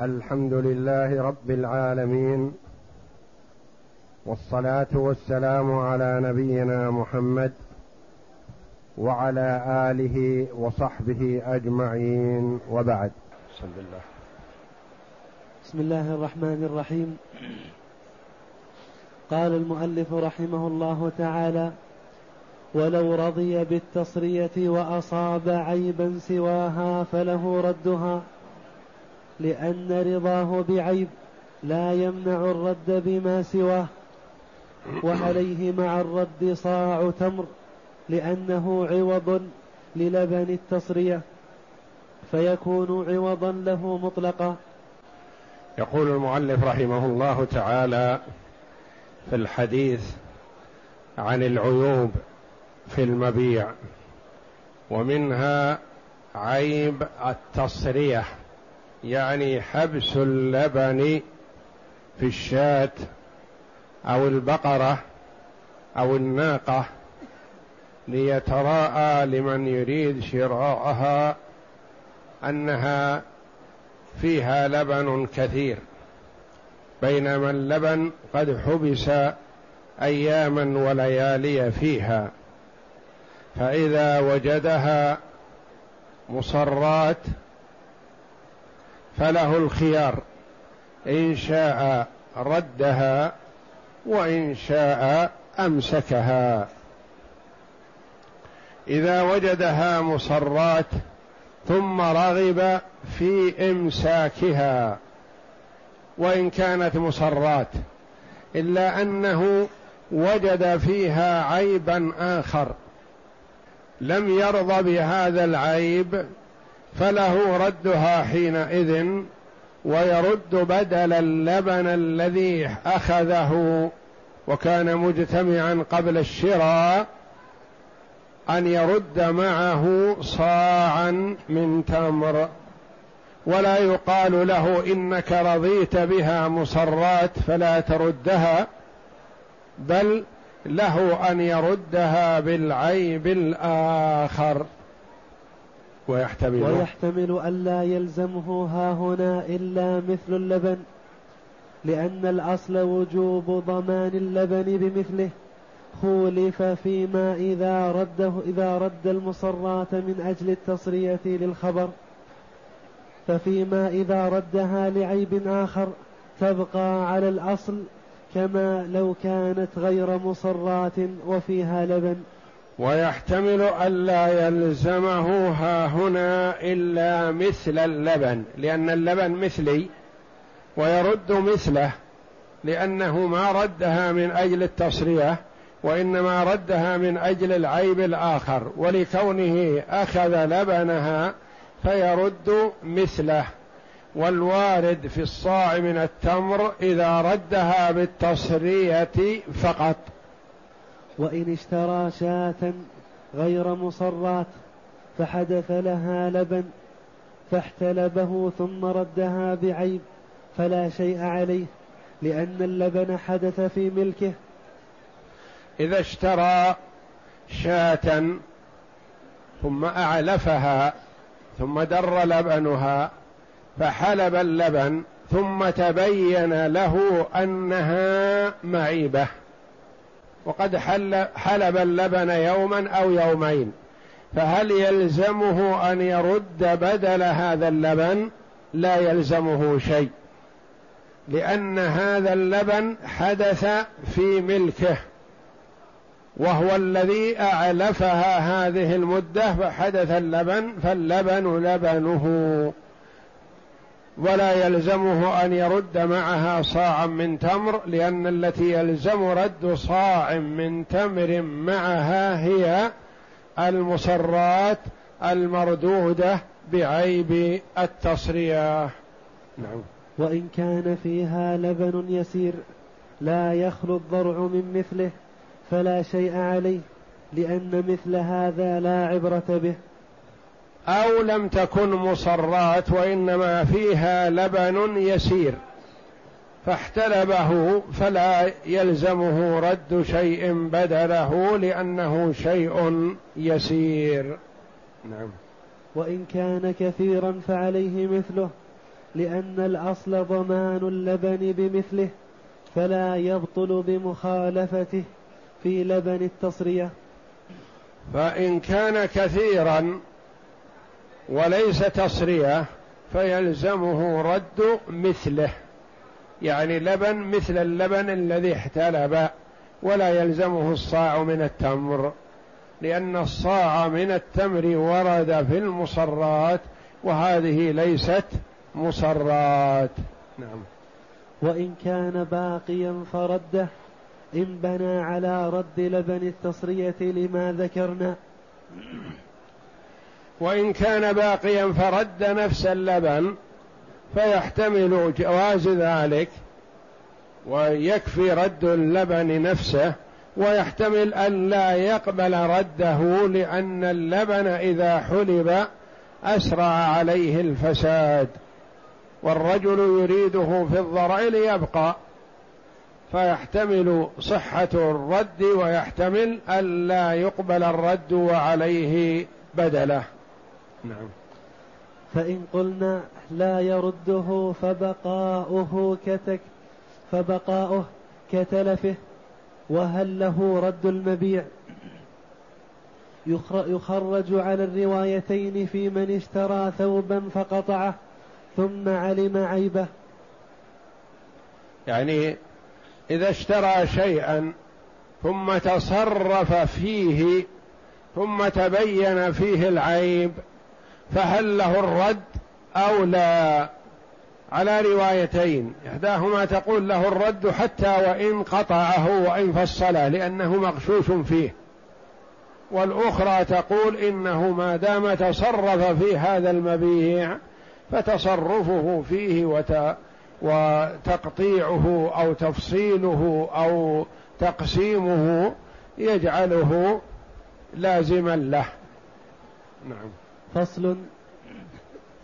الحمد لله رب العالمين والصلاة والسلام على نبينا محمد وعلى آله وصحبه أجمعين وبعد. بسم الله. بسم الله الرحمن الرحيم. قال المؤلف رحمه الله تعالى ولو رضي بالتصرية وأصاب عيبا سواها فله ردها لأن رضاه بعيب لا يمنع الرد بما سواه وعليه مع الرد صاع تمر لأنه عوض للبن التصرية فيكون عوضا له مطلقا. يقول المؤلف رحمه الله تعالى في الحديث عن العيوب في المبيع ومنها عيب التصريه يعني حبس اللبن في الشاة أو البقرة أو الناقة ليتراءى لمن يريد شراءها أنها فيها لبن كثير. بينما اللبن قد حبس أياما وليالي فيها. فإذا وجدها مصرات فله الخيار. إن شاء ردها وإن شاء أمسكها. إذا وجدها مصرات ثم رغب في إمساكها. وإن كانت مصرات إلا أنه وجد فيها عيبا آخر. لم يرضى بهذا العيب فله ردها حينئذ ويرد بدل اللبن الذي أخذه وكان مجتمعا قبل الشراء أن يرد معه صاعا من تمر. ولا يقال له إنك رضيت بها مصرات فلا تردها بل له أن يردها بالعيب الآخر. ويحتمل ويحتمل ألا يلزمه ها هنا إلا مثل اللبن لأن الأصل وجوب ضمان اللبن بمثله. خولف فيما إذا رده إذا رد المصرات من أجل التصرية للخبر. ففيما إذا ردها لعيب آخر تبقى على الأصل كما لو كانت غير مصرات وفيها لبن. ويحتمل ألا يلزمه ها هنا إلا مثل اللبن لأن اللبن مثلي ويرد مثله لأنه ما ردها من أجل التصرية وإنما ردها من أجل العيب الآخر ولكونه أخذ لبنها فيرد مثله. والوارد في الصاع من التمر إذا ردها بالتصرية فقط. وإن اشترى شاة غير مصرات فحدث لها لبن فاحتلبه ثم ردها بعيب فلا شيء عليه لأن اللبن حدث في ملكه. إذا اشترى شاة ثم أعلفها ثم در لبنها فحلب اللبن ثم تبين له أنها معيبة. وقد حل حلب اللبن يوما أو يومين فهل يلزمه أن يرد بدل هذا اللبن؟ لا يلزمه شيء لأن هذا اللبن حدث في ملكه وهو الذي أعلفها هذه المدة فحدث اللبن فاللبن لبنه. ولا يلزمه أن يرد معها صاعا من تمر لأن التي يلزم رد صاع من تمر معها هي المصرات المردودة بعيب التصريه نعم. وإن كان فيها لبن يسير لا يخلو الضرع من مثله فلا شيء عليه لأن مثل هذا لا عبرة به. أو لم تكن مصرات وإنما فيها لبن يسير فاحتلبه فلا يلزمه رد شيء بدله لأنه شيء يسير. نعم. وإن كان كثيرا فعليه مثله لأن الأصل ضمان اللبن بمثله فلا يبطل بمخالفته في لبن التصرية. فإن كان كثيرا وليس تصرية فيلزمه رد مثله. يعني لبن مثل اللبن الذي احتلب ولا يلزمه الصاع من التمر. لأن الصاع من التمر ورد في المصرات وهذه ليست مصرات. نعم. وإن كان باقيا فرده إن بنى على رد لبن التصرية لما ذكرنا. وإن كان باقيا فرد نفس اللبن فيحتمل جواز ذلك ويكفي رد اللبن نفسه ويحتمل أن لا يقبل رده لأن اللبن إذا حلب أسرع عليه الفساد. والرجل يريده في الضرع ليبقى فيحتمل صحة الرد ويحتمل ألا يقبل الرد وعليه بدله. نعم. فإن قلنا لا يرده فبقاؤه كتك فبقاؤه كتلفه وهل له رد المبيع؟ يخرج على الروايتين في من اشترى ثوبا فقطعه ثم علم عيبه. يعني إذا اشترى شيئا ثم تصرف فيه ثم تبين فيه العيب فهل له الرد أو لا؟ على روايتين. إحداهما تقول له الرد حتى وإن قطعه وإن فصله لأنه مغشوش فيه. والأخرى تقول إنه ما دام تصرف في هذا المبيع فتصرفه فيه وت وتقطيعه أو تفصيله أو تقسيمه يجعله لازما له. نعم. فصل.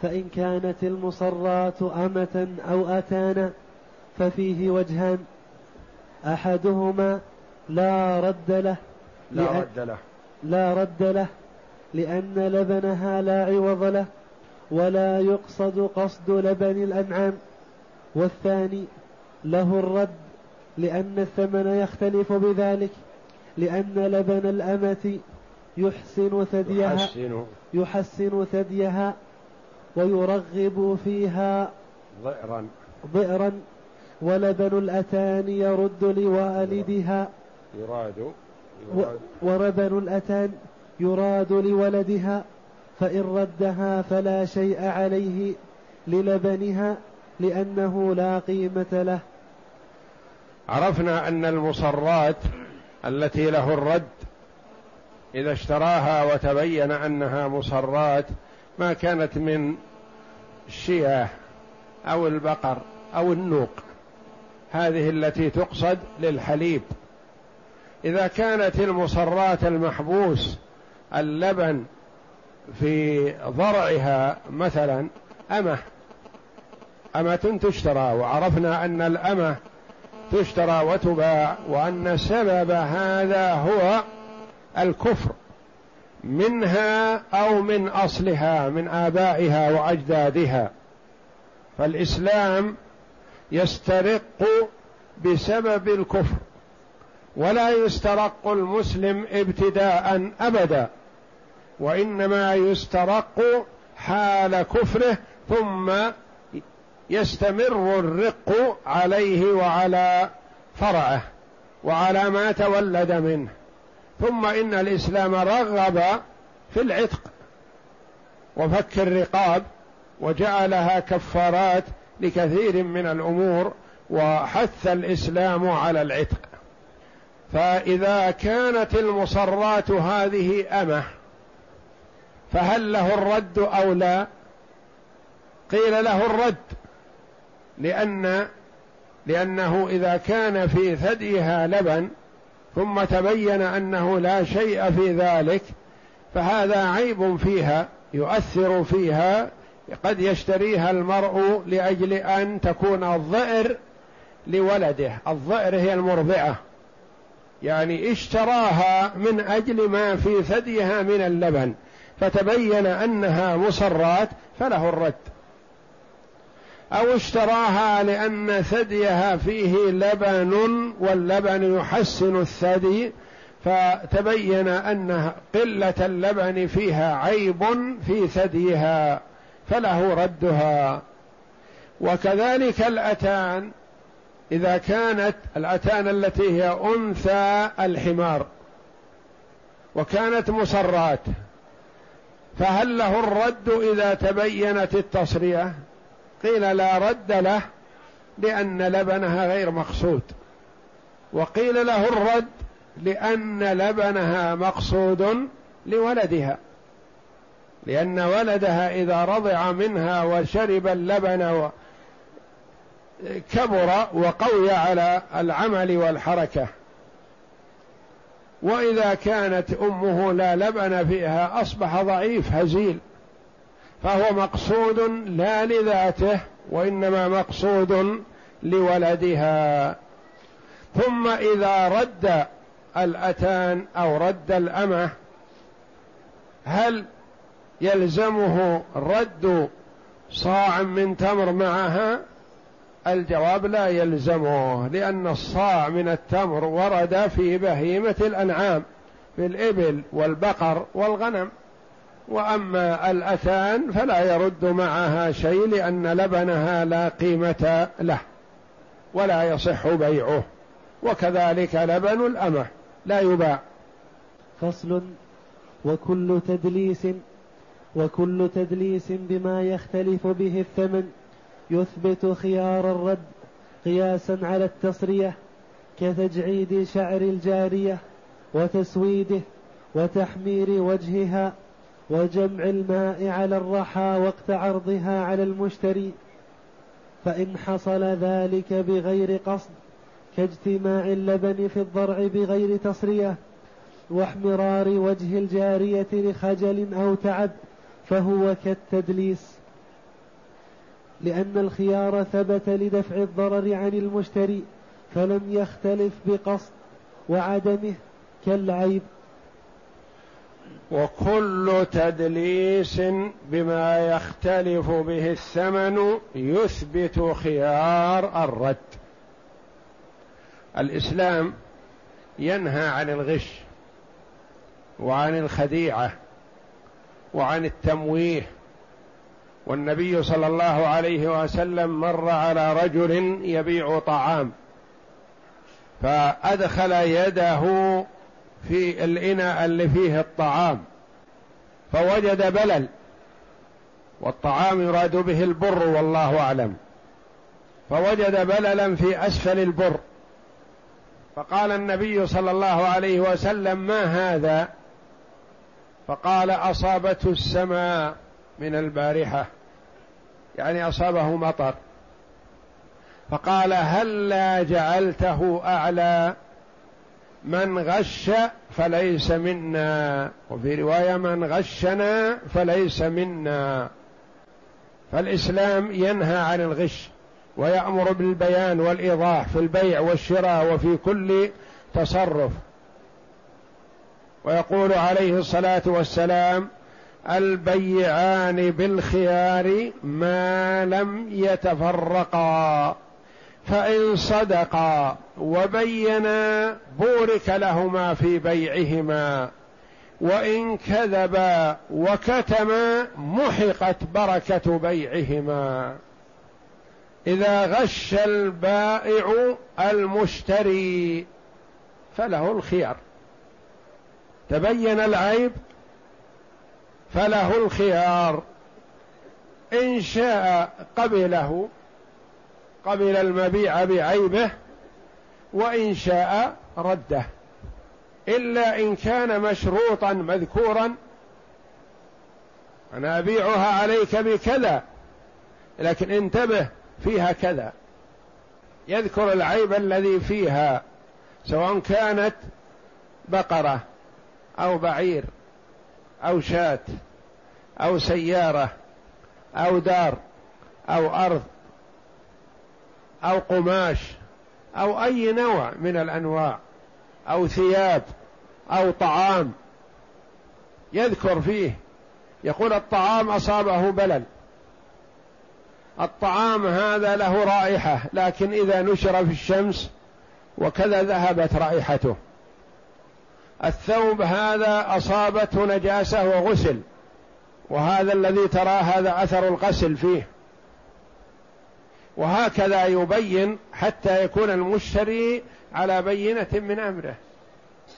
فإن كانت المصرات أمة أو أتانا ففيه وجهان. أحدهما لا رد له لا رد له. لا رد له لأن لبنها لا عوض له ولا يقصد قصد لبن الأنعام. والثاني له الرد لأن الثمن يختلف بذلك لأن لبن الأمة يحسن ثديها. يحسن, يحسن ثديها ويرغب فيها ضئرا. ضئرا ولبن الأتان يرد لوالدها. يراد, يراد. ولبن الأتان يراد لولدها. فإن ردها فلا شيء عليه للبنها لأنه لا قيمة له. عرفنا أن المصرات التي له الرد إذا اشتراها وتبين أنها مصرات ما كانت من الشياه أو البقر أو النوق. هذه التي تقصد للحليب. إذا كانت المصرات المحبوس اللبن في ضرعها مثلا أمة. أمة تشترى وعرفنا أن الأمة تشترى وتباع وأن سبب هذا هو الكفر منها أو من أصلها من آبائها وأجدادها. فالإسلام يسترق بسبب الكفر ولا يسترق المسلم ابتداء ابدا وإنما يسترق حال كفره ثم يستمر الرق عليه وعلى فرعه وعلى ما تولد منه. ثم إن الإسلام رغب في العتق وفك الرقاب وجعلها كفارات لكثير من الأمور وحث الإسلام على العتق. فإذا كانت المصرات هذه أمة فهل له الرد أو لا؟ قيل له الرد لأن لأنه إذا كان في ثديها لبن ثم تبين أنه لا شيء في ذلك فهذا عيب فيها يؤثر فيها قد يشتريها المرء لأجل أن تكون الظئر لولده. الظئر هي المرضعة. يعني اشتراها من أجل ما في ثديها من اللبن فتبين أنها مصرات فله الرد. أو اشتراها لأن ثديها فيه لبن واللبن يحسن الثدي فتبين ان قلة اللبن فيها عيب في ثديها فله ردها. وكذلك الأتان إذا كانت الأتان التي هي أنثى الحمار وكانت مصرات فهل له الرد إذا تبينت التصرية؟ قيل لا رد له لأن لبنها غير مقصود. وقيل له الرد لأن لبنها مقصود لولدها. لأن ولدها إذا رضع منها وشرب اللبن كبر وقوي على العمل والحركة. وإذا كانت أمه لا لبن فيها أصبح ضعيف هزيل. فهو مقصود لا لذاته وإنما مقصود لولدها. ثم إذا رد الأتان أو رد الأمة هل يلزمه رد صاع من تمر معها؟ الجواب لا يلزمه لأن الصاع من التمر ورد في بهيمة الأنعام في الإبل والبقر والغنم. وأما الأتان فلا يرد معها شيء لأن لبنها لا قيمة له ولا يصح بيعه وكذلك لبن الأمة لا يباع. فصل وكل تدليس وكل تدليس بما يختلف به الثمن يثبت خيار الرد قياسا على التصرية كتجعيد شعر الجارية وتسويده وتحمير وجهها وجمع الماء على الرحى وقت عرضها على المشتري فإن حصل ذلك بغير قصد كاجتماع اللبن في الضرع بغير تصرية واحمرار وجه الجارية لخجل أو تعب فهو كالتدليس. لأن الخيار ثبت لدفع الضرر عن المشتري فلم يختلف بقصد وعدمه كالعيب. وكل تدليس بما يختلف به الثمن يثبت خيار الرد. الإسلام ينهى عن الغش وعن الخديعة وعن التمويه والنبي صلى الله عليه وسلم مر على رجل يبيع طعام فأدخل يده في الإناء اللي فيه الطعام فوجد بلل والطعام يراد به البر والله أعلم. فوجد بللا في أسفل البر. فقال النبي صلى الله عليه وسلم ما هذا؟ فقال أصابته السماء من البارحة. يعني أصابه مطر. فقال هلا جعلته أعلى؟ من غش فليس منا. وفي رواية من غشنا فليس منا. فالإسلام ينهى عن الغش ويأمر بالبيان والإيضاح في البيع والشراء وفي كل تصرف. ويقول عليه الصلاة والسلام البيعان بالخيار ما لم يتفرقا. فإن صدقا وبينا بورك لهما في بيعهما وإن كذبا وكتما محقت بركة بيعهما. إذا غش البائع المشتري فله الخيار. تبين العيب فله الخيار. إن شاء قبله قبل المبيع بعيبه وإن شاء رده. إلا إن كان مشروطا مذكورا. أنا أبيعها عليك بكذا لكن انتبه فيها كذا. يذكر العيب الذي فيها سواء كانت بقرة أو بعير أو شاة أو سيارة أو دار أو أرض أو قماش أو أي نوع من الأنواع أو ثياب أو طعام يذكر فيه. يقول الطعام أصابه بلل. الطعام هذا له رائحة لكن إذا نشر في الشمس وكذا ذهبت رائحته. الثوب هذا أصابته نجاسة وغسل وهذا الذي تراه هذا أثر الغسل فيه. وهكذا يبين حتى يكون المشتري على بينة من أمره.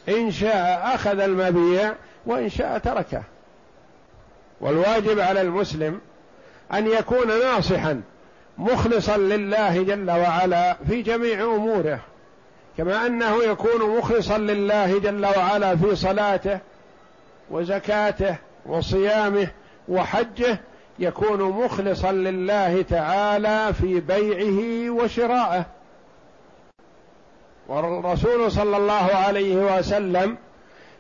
إن شاء أخذ المبيع وإن شاء تركه. والواجب على المسلم أن يكون ناصحا مخلصا لله جل وعلا في جميع أموره. كما أنه يكون مخلصا لله جل وعلا في صلاته وزكاته وصيامه وحجه يكون مخلصا لله تعالى في بيعه وشرائه. والرسول صلى الله عليه وسلم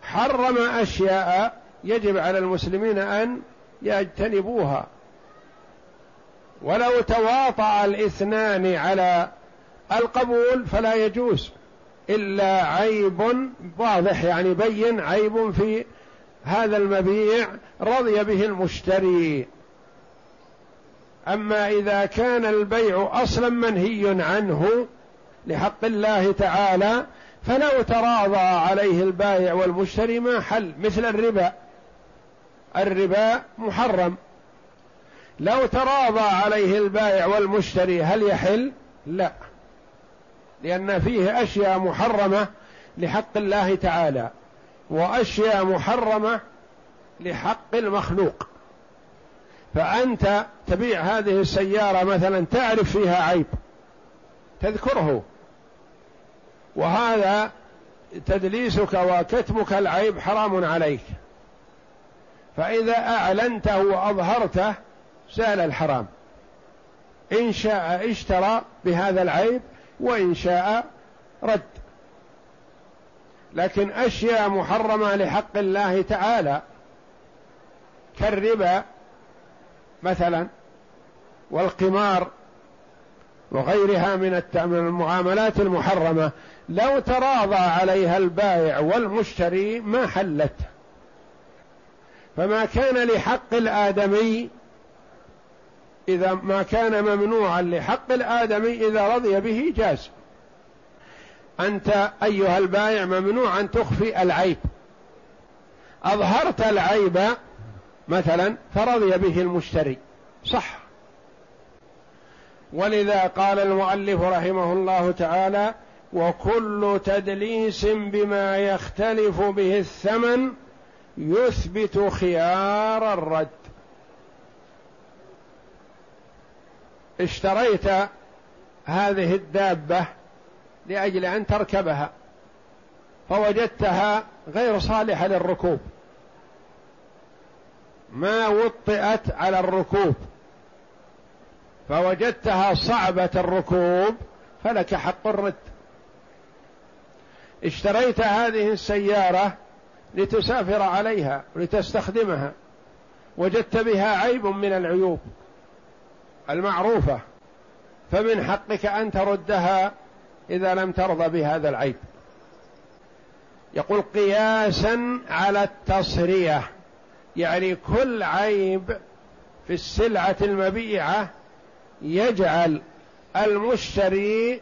حرم أشياء يجب على المسلمين أن يجتنبوها. ولو تواطأ الاثنان على القبول فلا يجوز إلا عيب واضح يعني بين عيب في هذا المبيع رضي به المشتري. أما إذا كان البيع أصلا منهي عنه لحق الله تعالى فلو تراضى عليه البائع والمشتري ما حل مثل الربا. الربا محرم. لو تراضى عليه البائع والمشتري هل يحل؟ لا. لأن فيه أشياء محرمة لحق الله تعالى وأشياء محرمة لحق المخلوق. فأنت تبيع هذه السيارة مثلا تعرف فيها عيب. تذكره. وهذا تدليسك وكتمك العيب حرام عليك. فإذا أعلنته وأظهرته زال الحرام. إن شاء اشترى بهذا العيب وإن شاء رد. لكن أشياء محرمة لحق الله تعالى. كالربا مثلا. والقمار وغيرها من المعاملات المحرمة. لو تراضى عليها البائع والمشتري ما حلت. فما كان لحق الآدمي إذا ما كان ممنوعا لحق الآدمي إذا رضي به جاز. أنت أيها البائع ممنوع أن تخفي العيب. أظهرت العيب مثلا فرضي به المشتري. صح. ولذا قال المؤلف رحمه الله تعالى وكل تدليس بما يختلف به الثمن يثبت خيار الرد. اشتريت هذه الدابة لأجل أن تركبها فوجدتها غير صالحة للركوب. ما وطئت على الركوب. فوجدتها صعبة الركوب فلك حق الرد. اشتريت هذه السيارة لتسافر عليها ولتستخدمها. وجدت بها عيب من العيوب المعروفة فمن حقك أن تردها إذا لم ترضى بهذا العيب. يقول قياسا على التصريه يعني كل عيب في السلعة المبيعة يجعل المشتري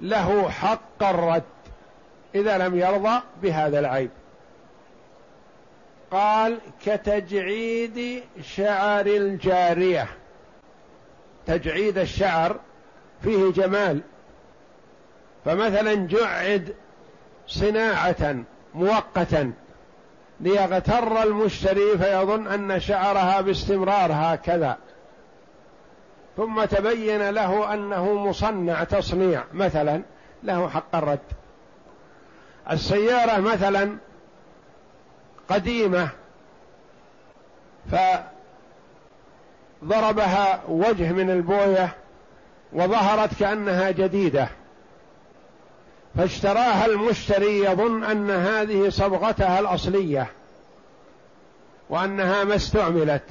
له حق الرد إذا لم يرضى بهذا العيب. قال كتجعيد شعر الجارية. تجعيد الشعر فيه جمال. فمثلا جعد صناعة مؤقتا ليغتر المشتري فيظن أن شعرها باستمرار هكذا. ثم تبين له أنه مصنع تصنيع مثلا له حق الرد. السيارة مثلا قديمة فضربها وجه من البوية وظهرت كأنها جديدة. فاشتراها المشتري يظن أن هذه صبغتها الأصلية وأنها ما استعملت.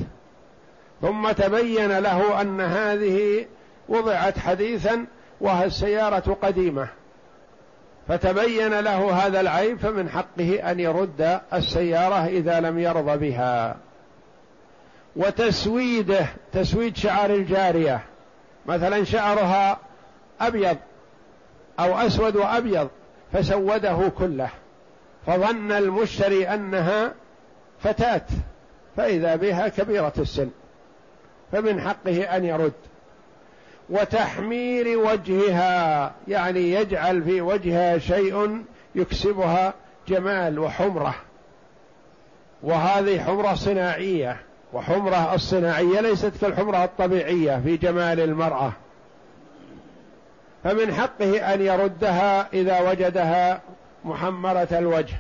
ثم تبين له أن هذه وضعت حديثا وهي السيارة قديمة. فتبين له هذا العيب فمن حقه أن يرد السيارة إذا لم يرضى بها. وتسويده تسويد شعر الجارية. مثلا شعرها أبيض أو أسود وأبيض فسوده كله. فظن المشتري أنها فتاة فإذا بها كبيرة السن. فمن حقه أن يرد. وتحمير وجهها يعني يجعل في وجهها شيء يكسبها جمال وحمرة. وهذه حمرة صناعية وحمرة الصناعية ليست كالحمرة الطبيعية في جمال المرأة. فمن حقه أن يردها إذا وجدها محمرة الوجه.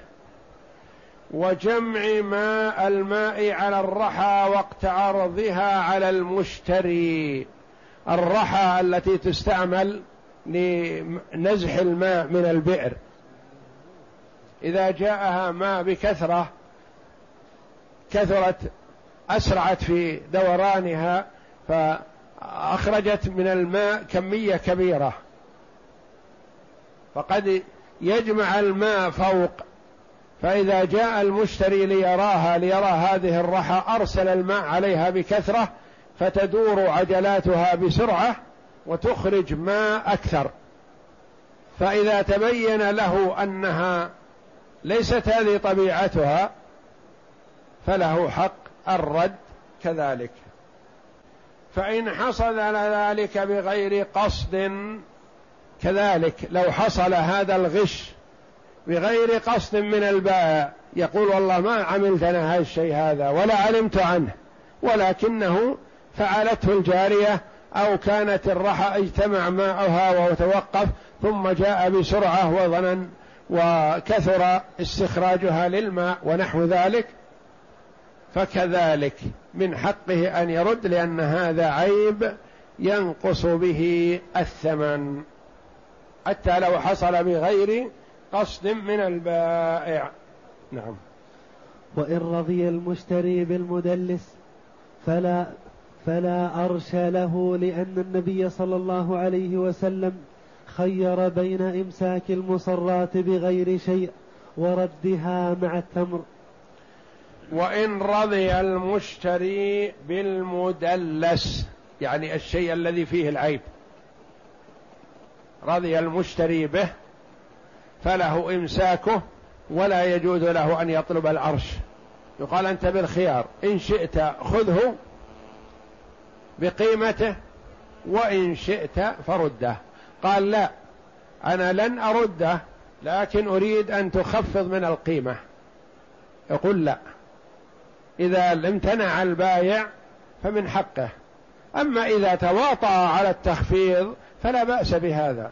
وجمع ماء الماء على الرحى وقت عرضها على المشتري. الرحى التي تستعمل لنزح الماء من البئر. إذا جاءها ماء بكثرة كثرت أسرعت في دورانها فأخرجت من الماء كمية كبيرة. فقد يجمع الماء فوق فإذا جاء المشتري ليراها ليرى هذه الرحى أرسل الماء عليها بكثرة فتدور عجلاتها بسرعة وتخرج ماء أكثر. فإذا تبين له أنها ليست هذه طبيعتها فله حق الرد كذلك. فإن حصل ذلك بغير قصد كذلك لو حصل هذا الغش بغير قصد من البائع يقول والله ما عملت أنا هذا الشيء هذا ولا علمت عنه. ولكنه فعلته الجارية أو كانت الرحى اجتمع ماءها وتوقف ثم جاء بسرعة وظنن وكثر استخراجها للماء ونحو ذلك. فكذلك من حقه أن يرد لأن هذا عيب ينقص به الثمن. حتى لو حصل بغير قصد من البائع. نعم. وإن رضي المشتري بالمدلس فلا فلا أرش له لأن النبي صلى الله عليه وسلم خير بين إمساك المصرات بغير شيء وردها مع التمر. وإن رضي المشتري بالمدلس يعني الشيء الذي فيه العيب. رضي المشتري به فله إمساكه ولا يجوز له أن يطلب العرش. يقال أنت بالخيار إن شئت خذه بقيمته وإن شئت فرده. قال لا أنا لن أرده لكن أريد أن تخفض من القيمة. يقول لا. إذا امتنع البايع فمن حقه. أما إذا تواطأ على التخفيض فلا بأس بهذا.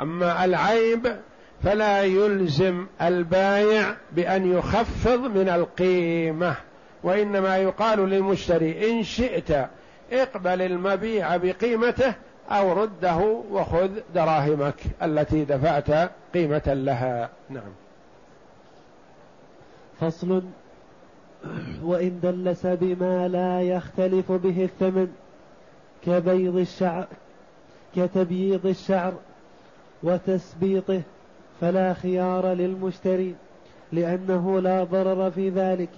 أما العيب فلا يلزم البايع بأن يخفض من القيمة وإنما يقال للمشتري إن شئت اقبل المبيع بقيمته أو رده وخذ دراهمك التي دفعت قيمة لها. نعم. فصل. وإن دلس بما لا يختلف به الثمن كبيض الشعر كتبييض الشعر وتسبيطه فلا خيار للمشتري لأنه لا ضرر في ذلك.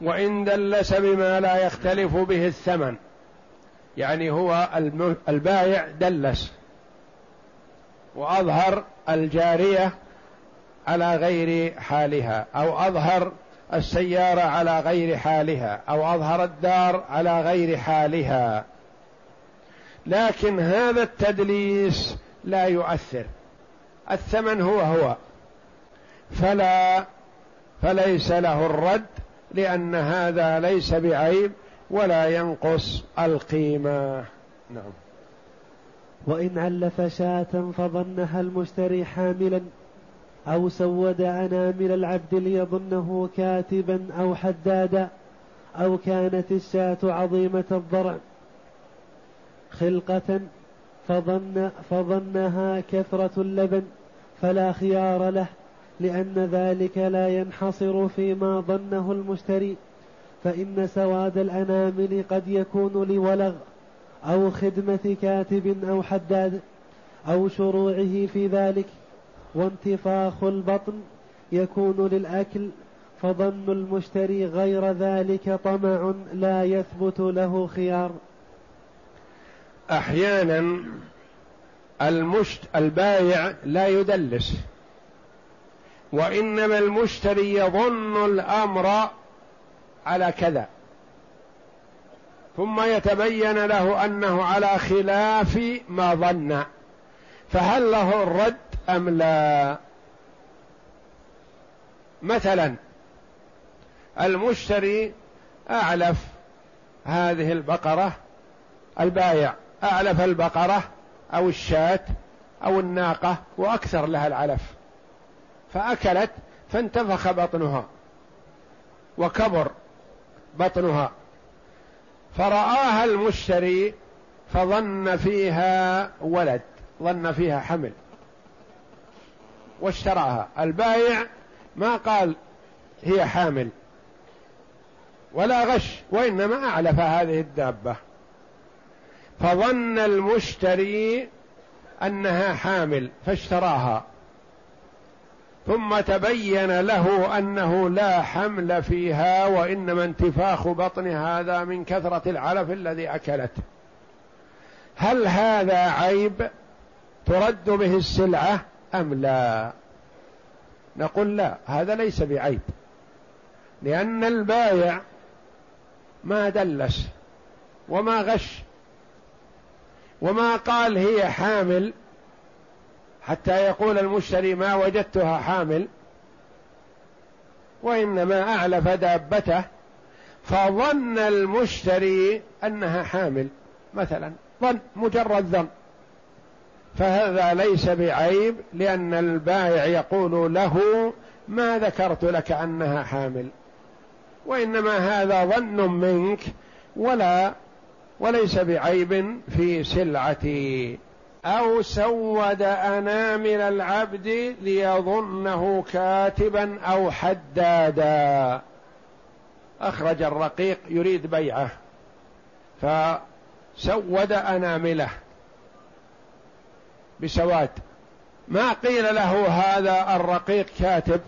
وإن دلس بما لا يختلف به الثمن يعني هو البايع دلس. وأظهر الجارية على غير حالها أو أظهر السيارة على غير حالها أو أظهر الدار على غير حالها. لكن هذا التدليس لا يؤثر. الثمن هو هو. فلا فليس له الرد لأن هذا ليس بعيب ولا ينقص القيمة. نعم. وإن علف شاة فظنها المشتري حاملا أو سود أنامل العبد ليظنه كاتبا أو حدادا أو كانت الشاة عظيمة الضرع خلقة فظن فظنها كثرة اللبن فلا خيار له لأن ذلك لا ينحصر فيما ظنه المشتري. فإن سواد الأنامل قد يكون لولغ أو خدمة كاتب أو حداد أو شروعه في ذلك. وانتفاخ البطن يكون للأكل فظن المشتري غير ذلك طمع لا يثبت له خيار. أحيانا المشت البايع لا يدلس وإنما المشتري يظن الأمر على كذا ثم يتبين له أنه على خلاف ما ظن فهل له الرد أم لا؟ مثلا المشتري أعلف هذه البقرة البايع أعلف البقرة أو الشاة أو الناقة وأكثر لها العلف. فأكلت فانتفخ بطنها وكبر بطنها. فرآها المشتري فظن فيها ولد ظن فيها حمل. واشتراها. البايع ما قال هي حامل. ولا غش وإنما أعلف هذه الدابة. فظن المشتري أنها حامل فاشتراها. ثم تبين له أنه لا حمل فيها وإنما انتفاخ بطن هذا من كثرة العلف الذي اكلته هل هذا عيب ترد به السلعة أم لا؟ نقول لا هذا ليس بعيب. لأن البايع ما دلس وما غش. وما قال هي حامل حتى يقول المشتري ما وجدتها حامل وإنما أعلف دابته فظن المشتري أنها حامل. مثلا ظن مجرد ظن. فهذا ليس بعيب لأن البائع يقول له ما ذكرت لك أنها حامل. وإنما هذا ظن منك ولا وليس بعيب في سلعتي. أو سود أنامل العبد ليظنه كاتبا أو حدادا. أخرج الرقيق يريد بيعه فسود أنامله. بسواد. ما قيل له هذا الرقيق كاتب؟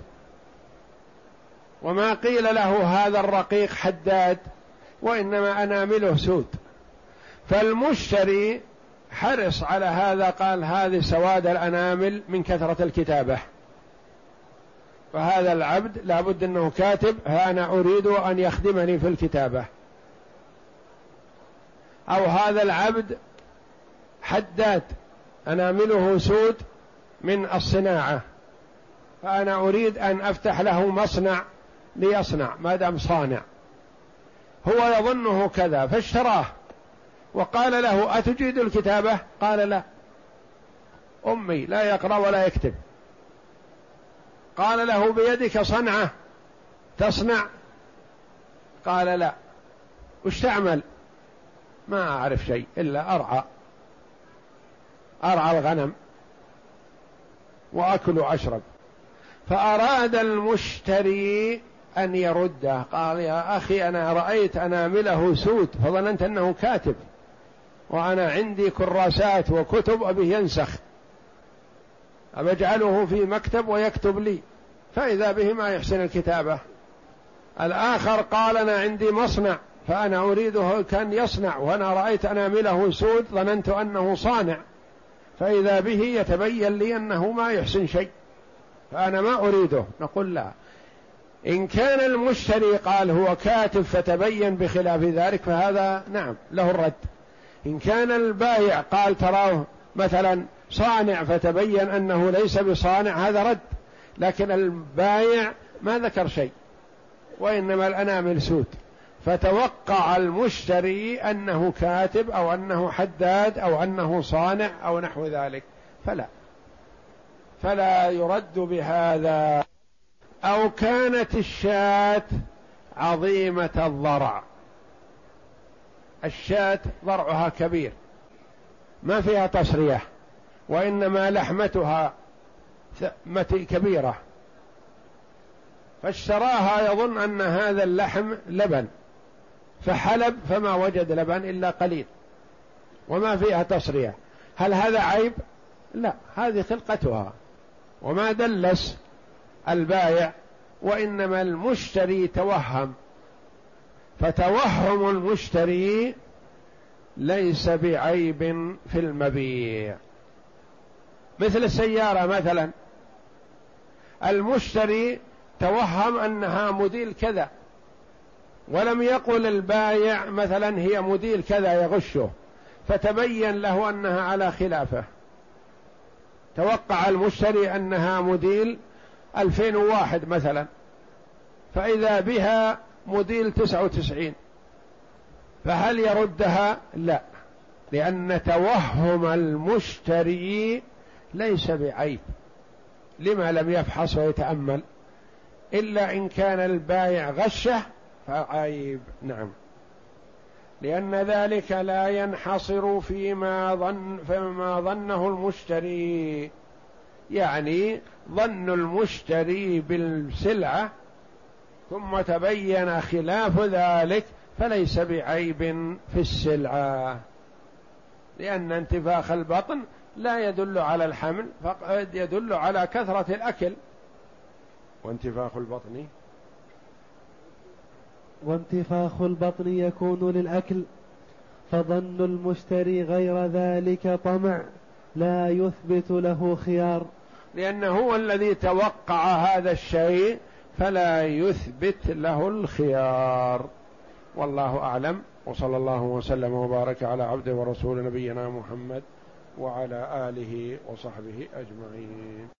وما قيل له هذا الرقيق حداد؟ وإنما أنامله سود. فالمشتري حرص على هذا قال هذه سواد الأنامل من كثرة الكتابة. فهذا العبد لابد أنه كاتب أنا أريد أن يخدمني في الكتابة. أو هذا العبد حداد أنامله سود من الصناعة. فأنا أريد أن أفتح له مصنع ليصنع ما دام صانع. هو يظنه كذا فاشتراه. وقال له أتجيد الكتابة؟ قال لا. أمي لا يقرأ ولا يكتب. قال له بيدك صنعة تصنع؟ قال لا. وش تعمل؟ ما أعرف شيء إلا أرعى. أرعى الغنم وأكل وأشرب فأراد المشتري أن يرده. قال يا أخي أنا رأيت أنامله سود فظننت أنه كاتب. وأنا عندي كراسات وكتب أبي ينسخ. أجعله في مكتب ويكتب لي. فإذا به ما يحسن الكتابة. الآخر قال أنا عندي مصنع فأنا أريده كأن يصنع وأنا رأيت أنامله سود ظننت أنه صانع. فإذا به يتبين لي أنه ما يحسن شيء. فأنا ما أريده. نقول لا. إن كان المشتري قال هو كاتب فتبين بخلاف ذلك فهذا نعم له الرد. إن كان البائع قال تراه مثلا صانع فتبين أنه ليس بصانع هذا رد. لكن البائع ما ذكر شيء وإنما الأنامل سود. فتوقع المشتري أنه كاتب أو أنه حداد أو أنه صانع أو نحو ذلك. فلا. فلا يرد بهذا. أو كانت الشاة عظيمة الضرع. الشاة ضرعها كبير ما فيها تصرية وإنما لحمتها كبيرة. فاشتراها يظن أن هذا اللحم لبن فحلب فما وجد لبن إلا قليل وما فيها تصرية هل هذا عيب؟ لا هذه خلقتها. وما دلس البايع وإنما المشتري توهم. فتوهم المشتري ليس بعيب في المبيع. مثل السيارة مثلا. المشتري توهم أنها موديل كذا ولم يقل البايع مثلا هي موديل كذا يغشه فتبين له أنها على خلافه. توقع المشتري أنها موديل 2001 مثلا. فإذا بها موديل 99 فهل يردها؟ لا. لأن توهم المشتري ليس بعيب. لما لم يفحص ويتأمل. إلا إن كان البايع غشة فعيب. نعم. لأن ذلك لا ينحصر فيما ظن فيما ظنه المشتري. يعني ظن المشتري بالسلعة ثم تبين خلاف ذلك فليس بعيب في السلعة. لأن انتفاخ البطن لا يدل على الحمل فقد يدل على كثرة الأكل. وانتفاخ البطن؟ وانتفاخ البطن يكون للأكل فظن المشتري غير ذلك طمع لا يثبت له خيار. لأنه هو الذي توقع هذا الشيء فلا يثبت له الخيار. والله أعلم. وصلى الله وسلم وبارك على عبده ورسول نبينا محمد وعلى آله وصحبه أجمعين.